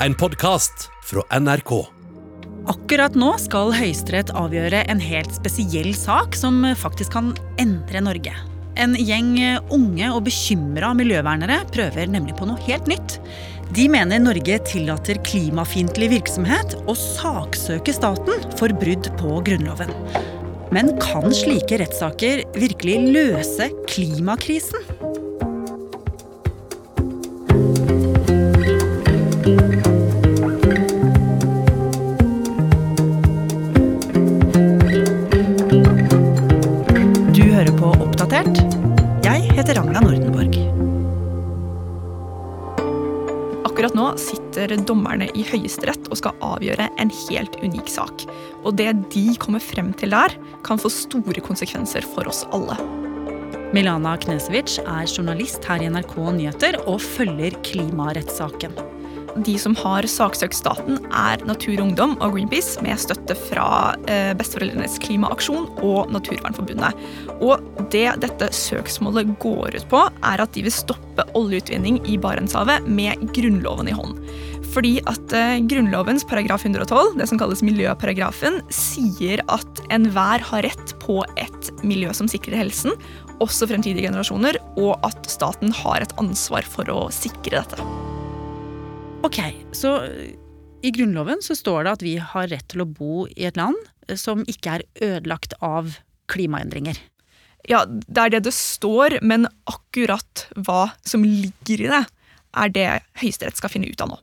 en podkast fra NRK. Akkurat nå skal Høyesterett avgjøre en helt spesiell sak som faktisk kan endre Norge. En gjeng unge og bekymra miljøvernere prøver nemlig på noe helt nytt. De mener Norge tillater klimafiendtlig virksomhet og saksøker staten for brudd på Grunnloven. Men kan slike rettssaker virkelig løse klimakrisen? Oppdatert. Jeg heter Ragna Nordenborg. Akkurat nå sitter dommerne i Høyesterett og skal avgjøre en helt unik sak. Og det de kommer frem til der, kan få store konsekvenser for oss alle. Milana Knesevic er journalist her i NRK Nyheter og følger klimarettssaken. De som har saksøkt staten, er Natur og Ungdom og Greenpeace med støtte fra eh, Besteforeldrenes klimaaksjon og Naturvernforbundet. Og det dette søksmålet går ut på, er at de vil stoppe oljeutvinning i Barentshavet med Grunnloven i hånd. Fordi at eh, Grunnlovens paragraf 112, det som kalles miljøparagrafen, sier at enhver har rett på et miljø som sikrer helsen, også fremtidige generasjoner, og at staten har et ansvar for å sikre dette. Ok, så i Grunnloven så står det at vi har rett til å bo i et land som ikke er ødelagt av klimaendringer. Ja, det er det det står, men akkurat hva som ligger i det, er det Høyesterett skal finne ut av nå.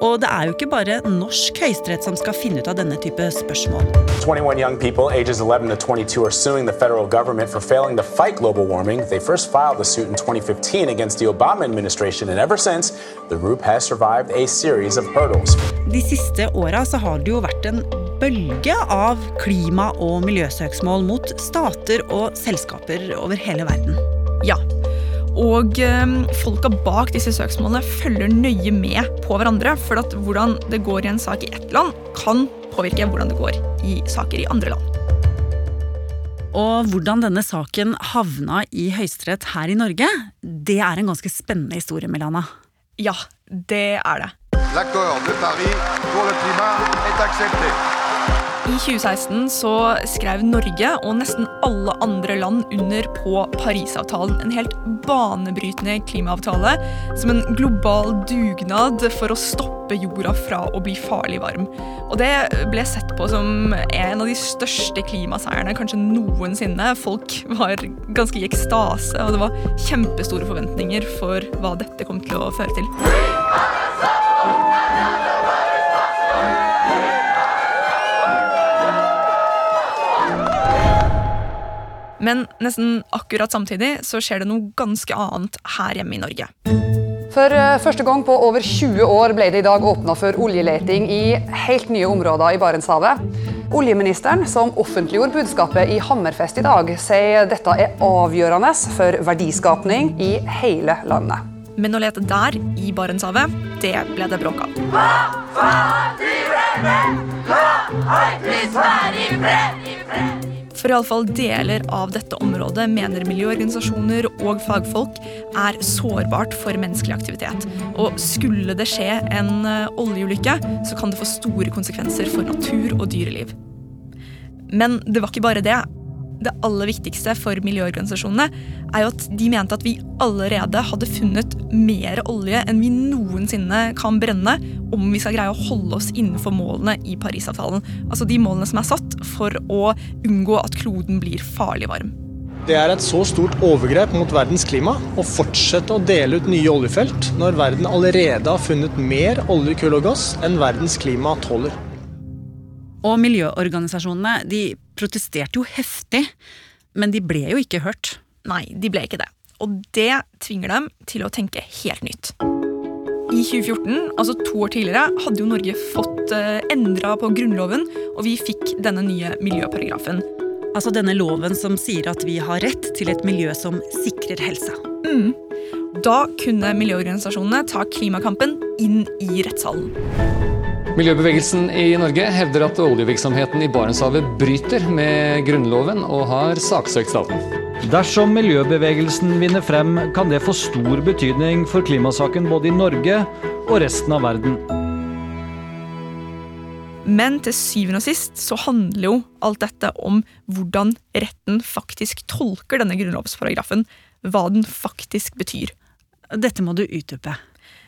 Og det er jo ikke bare norsk høyesterett som skal finne ut av denne type spørsmål. 21 young people ages 11 to 22 are suing the federal government for failing to fight global warming. They first filed a suit in 2015 against the Obama administration, and ever since, the group has survived a series of hurdles. De siste åra så har det jo vært en bølge av klima- og miljøsøksmål mot stater og selskaper over hele verden. Ja, og eh, folka bak disse søksmålene følger nøye med på hverandre, for at hvordan det går i en sak i ett land, kan påvirke hvordan det går i saker i andre land. Og hvordan denne saken havna i Høyesterett her i Norge, det er en ganske spennende historie, Milana. Ja, det er det. L'accord de Paris pour le climat est accepté. I 2016 så skrev Norge og nesten alle andre land under på Parisavtalen. En helt banebrytende klimaavtale som en global dugnad for å stoppe jorda fra å bli farlig varm. Og det ble sett på som en av de største klimaseierne kanskje noensinne. Folk var ganske i ekstase, og det var kjempestore forventninger for hva dette kom til å føre til. Men nesten akkurat samtidig så skjer det noe ganske annet her hjemme i Norge. For eh, første gang på over 20 år ble det i dag åpna for oljeleting i helt nye områder i Barentshavet. Oljeministeren, som offentliggjorde budskapet i Hammerfest i dag, sier dette er avgjørende for verdiskapning i hele landet. Men å lete der, i Barentshavet, det ble det bråk av. For iallfall deler av dette området mener miljøorganisasjoner og fagfolk er sårbart for menneskelig aktivitet. Og skulle det skje en eh, oljeulykke, så kan det få store konsekvenser for natur og dyreliv. Men det var ikke bare det. Det aller viktigste for miljøorganisasjonene er jo at de mente at vi allerede hadde funnet mer olje enn vi noensinne kan brenne om vi skal greie å holde oss innenfor målene i Parisavtalen. Altså de målene som er satt for å unngå at kloden blir farlig varm. Det er et så stort overgrep mot verdens klima å fortsette å dele ut nye oljefelt når verden allerede har funnet mer olje, kull og gass enn verdens klima tåler. Og miljøorganisasjonene de protesterte jo heftig, men de ble jo ikke hørt. Nei, de ble ikke det. Og det tvinger dem til å tenke helt nytt. I 2014, altså to år tidligere, hadde jo Norge fått uh, endra på Grunnloven, og vi fikk denne nye miljøparagrafen. Altså denne loven som sier at vi har rett til et miljø som sikrer helsa. Mm. Da kunne miljøorganisasjonene ta klimakampen inn i rettssalen. Miljøbevegelsen i Norge hevder at oljevirksomheten i Barentshavet bryter med Grunnloven og har saksøkt staten. Dersom miljøbevegelsen vinner frem, kan det få stor betydning for klimasaken både i Norge og resten av verden. Men til syvende og sist så handler jo alt dette om hvordan retten faktisk tolker denne grunnlovsparagrafen. Hva den faktisk betyr. Dette må du utdype.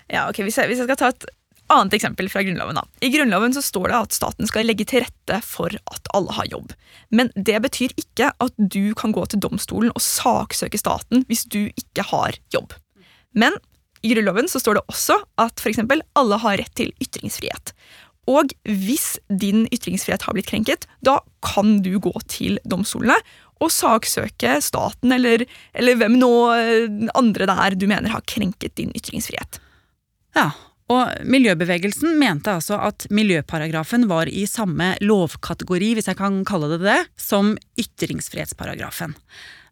Ja, ok, hvis jeg, hvis jeg skal ta et annet eksempel fra Grunnloven. da. I Grunnloven så står det at staten skal legge til rette for at alle har jobb. Men det betyr ikke at du kan gå til domstolen og saksøke staten hvis du ikke har jobb. Men i Grunnloven så står det også at eksempel, alle har rett til ytringsfrihet. Og hvis din ytringsfrihet har blitt krenket, da kan du gå til domstolene og saksøke staten eller, eller hvem nå eh, andre det er du mener har krenket din ytringsfrihet. Ja, og miljøbevegelsen mente altså at miljøparagrafen var i samme lovkategori, hvis jeg kan kalle det det, som ytringsfrihetsparagrafen.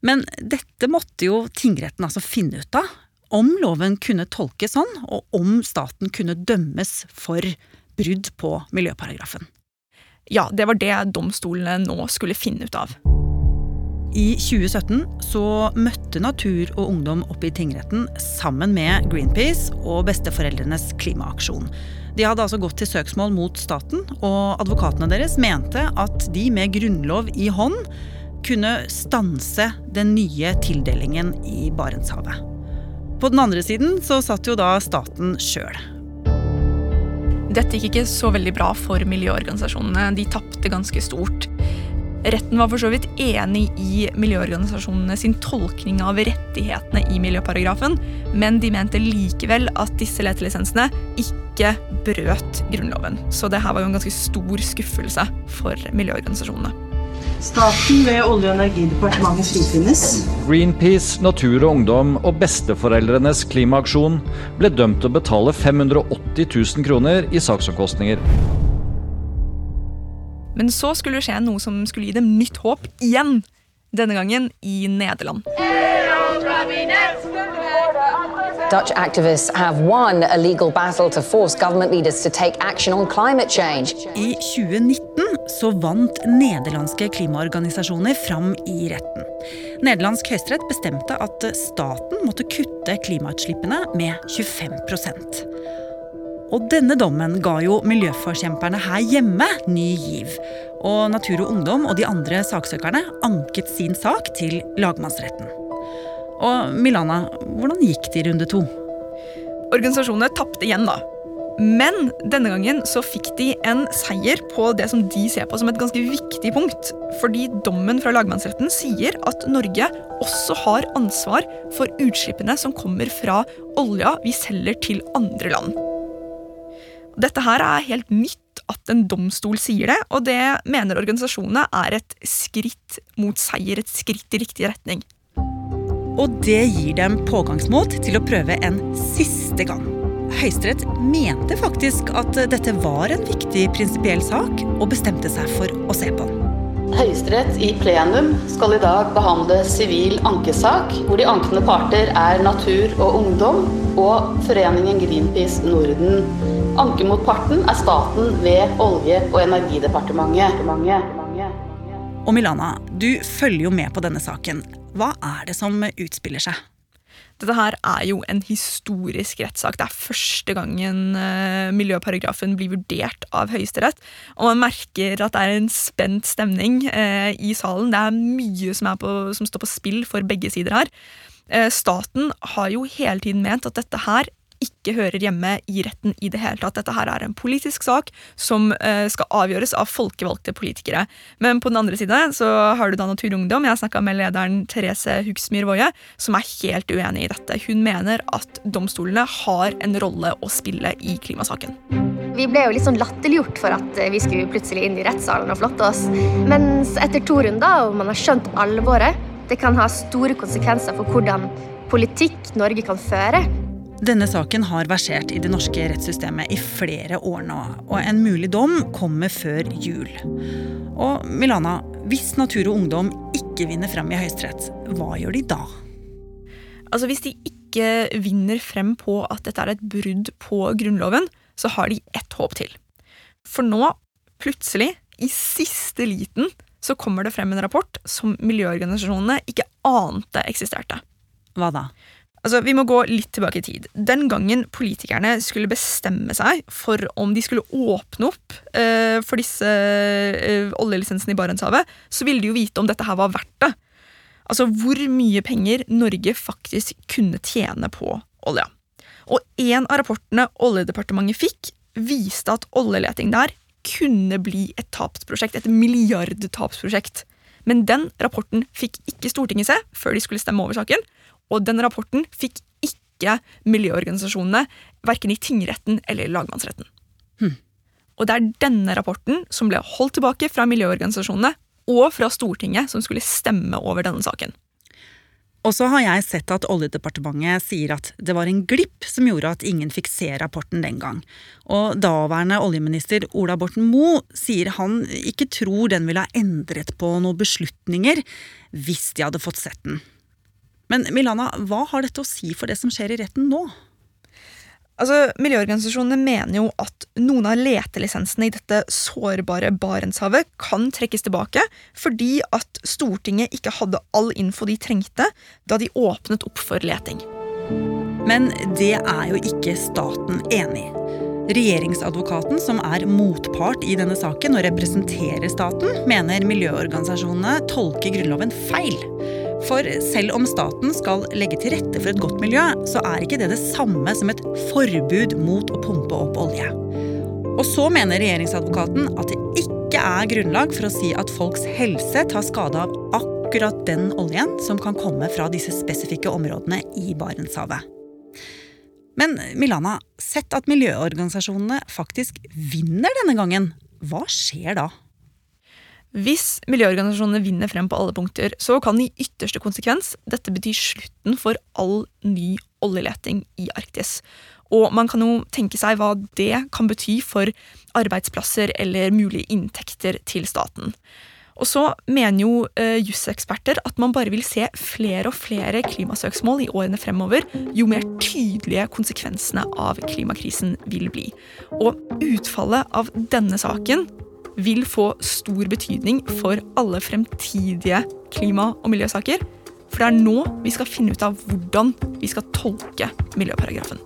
Men dette måtte jo tingretten altså finne ut av. Om loven kunne tolkes sånn, og om staten kunne dømmes for brudd på miljøparagrafen. Ja, det var det domstolene nå skulle finne ut av. I 2017 så møtte Natur og Ungdom opp i tingretten sammen med Greenpeace og besteforeldrenes klimaaksjon. De hadde altså gått til søksmål mot staten, og advokatene deres mente at de med grunnlov i hånd kunne stanse den nye tildelingen i Barentshavet. På den andre siden så satt jo da staten sjøl. Dette gikk ikke så veldig bra for miljøorganisasjonene. De tapte ganske stort. Retten var for så vidt enig i miljøorganisasjonene sin tolkning av rettighetene i miljøparagrafen, men de mente likevel at disse letelisensene ikke brøt Grunnloven. Så det her var jo en ganske stor skuffelse for miljøorganisasjonene. Staten ved Olje- og energidepartementet frifinnes. Greenpeace, Natur og Ungdom og besteforeldrenes klimaaksjon ble dømt til å betale 580 000 kroner i saksomkostninger. Men så skulle det skje noe som skulle gi dem nytt håp igjen. Denne gangen i Nederland. Dutch activists have won a legal battle to force government leaders to take action on climate change. I 2019 så vant nederlandske klimaorganisasjoner fram i retten. Nederlandsk høyesterett bestemte at staten måtte kutte klimautslippene med 25 og denne dommen ga jo miljøforkjemperne her hjemme ny giv. Og Natur og Ungdom og de andre saksøkerne anket sin sak til lagmannsretten. Og Milana, hvordan gikk det i runde to? Organisasjonene tapte igjen, da. Men denne gangen så fikk de en seier på det som de ser på som et ganske viktig punkt. Fordi dommen fra lagmannsretten sier at Norge også har ansvar for utslippene som kommer fra olja vi selger til andre land. Dette her er helt nytt at en domstol sier det, og det mener organisasjonene er et skritt mot seier, et skritt i riktig retning. Og det gir dem pågangsmot til å prøve en siste gang. Høyesterett mente faktisk at dette var en viktig prinsipiell sak, og bestemte seg for å se på den. Høyesterett i plenum skal i dag behandle sivil ankesak, hvor de ankende parter er Natur og Ungdom og Foreningen Greenpeace Norden. Ankemotparten er staten ved Olje- og energidepartementet. Og Milana, du følger jo med på denne saken. Hva er det som utspiller seg? Dette her er jo en historisk rettssak. Det er første gangen uh, miljøparagrafen blir vurdert av Høyesterett. Og man merker at det er en spent stemning uh, i salen. Det er mye som, er på, som, står på spill for begge sider her. Uh, staten har jo hele tiden ment at dette her ikke hører hjemme i retten i det hele tatt. Dette her er en politisk sak som uh, skal avgjøres av folkevalgte politikere. Men på den andre side så har du da Natur Ungdom. Jeg snakka med lederen Therese Hugsmyr Woie, som er helt uenig i dette. Hun mener at domstolene har en rolle å spille i klimasaken. Vi ble jo litt sånn latterliggjort for at vi skulle plutselig inn i rettssalen og flotte oss. Mens etter to runder, og man har skjønt alvoret, det kan ha store konsekvenser for hvordan politikk Norge kan føre, denne saken har versert i det norske rettssystemet i flere år nå, og en mulig dom kommer før jul. Og Milana, hvis Natur og Ungdom ikke vinner frem i Høyesterett, hva gjør de da? Altså Hvis de ikke vinner frem på at dette er et brudd på Grunnloven, så har de ett håp til. For nå, plutselig, i siste liten, så kommer det frem en rapport som miljøorganisasjonene ikke ante eksisterte. Hva da? Altså, Vi må gå litt tilbake i tid. Den gangen politikerne skulle bestemme seg for om de skulle åpne opp eh, for disse eh, oljelisensene i Barentshavet, så ville de jo vite om dette her var verdt det. Altså hvor mye penger Norge faktisk kunne tjene på olja. Og en av rapportene Oljedepartementet fikk, viste at oljeleting der kunne bli et tapsprosjekt. Et milliardtapsprosjekt. Men den rapporten fikk ikke Stortinget se før de skulle stemme over saken. Og den rapporten fikk ikke miljøorganisasjonene, verken i tingretten eller lagmannsretten. Hm. Og det er denne rapporten som ble holdt tilbake fra miljøorganisasjonene og fra Stortinget, som skulle stemme over denne saken. Og så har jeg sett at Oljedepartementet sier at det var en glipp som gjorde at ingen fikk se rapporten den gang. Og daværende oljeminister Ola Borten Moe sier han ikke tror den ville ha endret på noen beslutninger hvis de hadde fått sett den. Men Milana, hva har dette å si for det som skjer i retten nå? Altså, Miljøorganisasjonene mener jo at noen av letelisensene i dette sårbare Barentshavet kan trekkes tilbake fordi at Stortinget ikke hadde all info de trengte da de åpnet opp for leting. Men det er jo ikke staten enig i. Regjeringsadvokaten, som er motpart i denne saken og representerer staten, mener miljøorganisasjonene tolker Grunnloven feil. For selv om staten skal legge til rette for et godt miljø, så er ikke det det samme som et forbud mot å pumpe opp olje. Og så mener regjeringsadvokaten at det ikke er grunnlag for å si at folks helse tar skade av akkurat den oljen som kan komme fra disse spesifikke områdene i Barentshavet. Men Milana, sett at miljøorganisasjonene faktisk vinner denne gangen, hva skjer da? Hvis miljøorganisasjonene vinner frem på alle punkter, så kan i ytterste konsekvens dette bety slutten for all ny oljeleting i Arktis. Og man kan jo tenke seg hva det kan bety for arbeidsplasser eller mulige inntekter til staten. Og så mener jo uh, juseksperter at man bare vil se flere og flere klimasøksmål i årene fremover, jo mer tydelige konsekvensene av klimakrisen vil bli. Og utfallet av denne saken vil få stor betydning for alle fremtidige klima- og miljøsaker. For det er nå vi skal finne ut av hvordan vi skal tolke miljøparagrafen.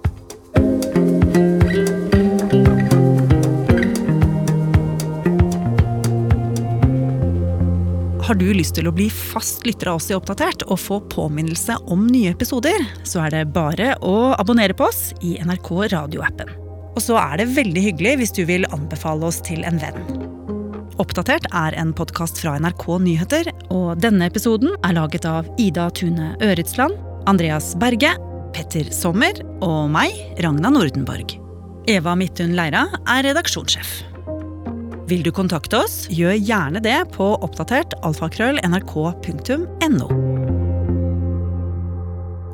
Har du lyst til å bli fast lytter av oss i Oppdatert og få påminnelse om nye episoder, så er det bare å abonnere på oss i NRK radioappen. Og så er det veldig hyggelig hvis du vil anbefale oss til en venn. Oppdatert er en podkast fra NRK Nyheter, og denne episoden er laget av Ida Tune Øretsland, Andreas Berge, Petter Sommer og meg, Ragna Nordenborg. Eva Midthun Leira er redaksjonssjef. Vil du kontakte oss, gjør gjerne det på oppdatert alfakrøll.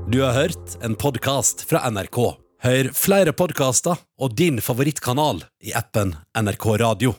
Du har hørt en podkast fra NRK. Hør flere podkaster og din favorittkanal i appen NRK Radio.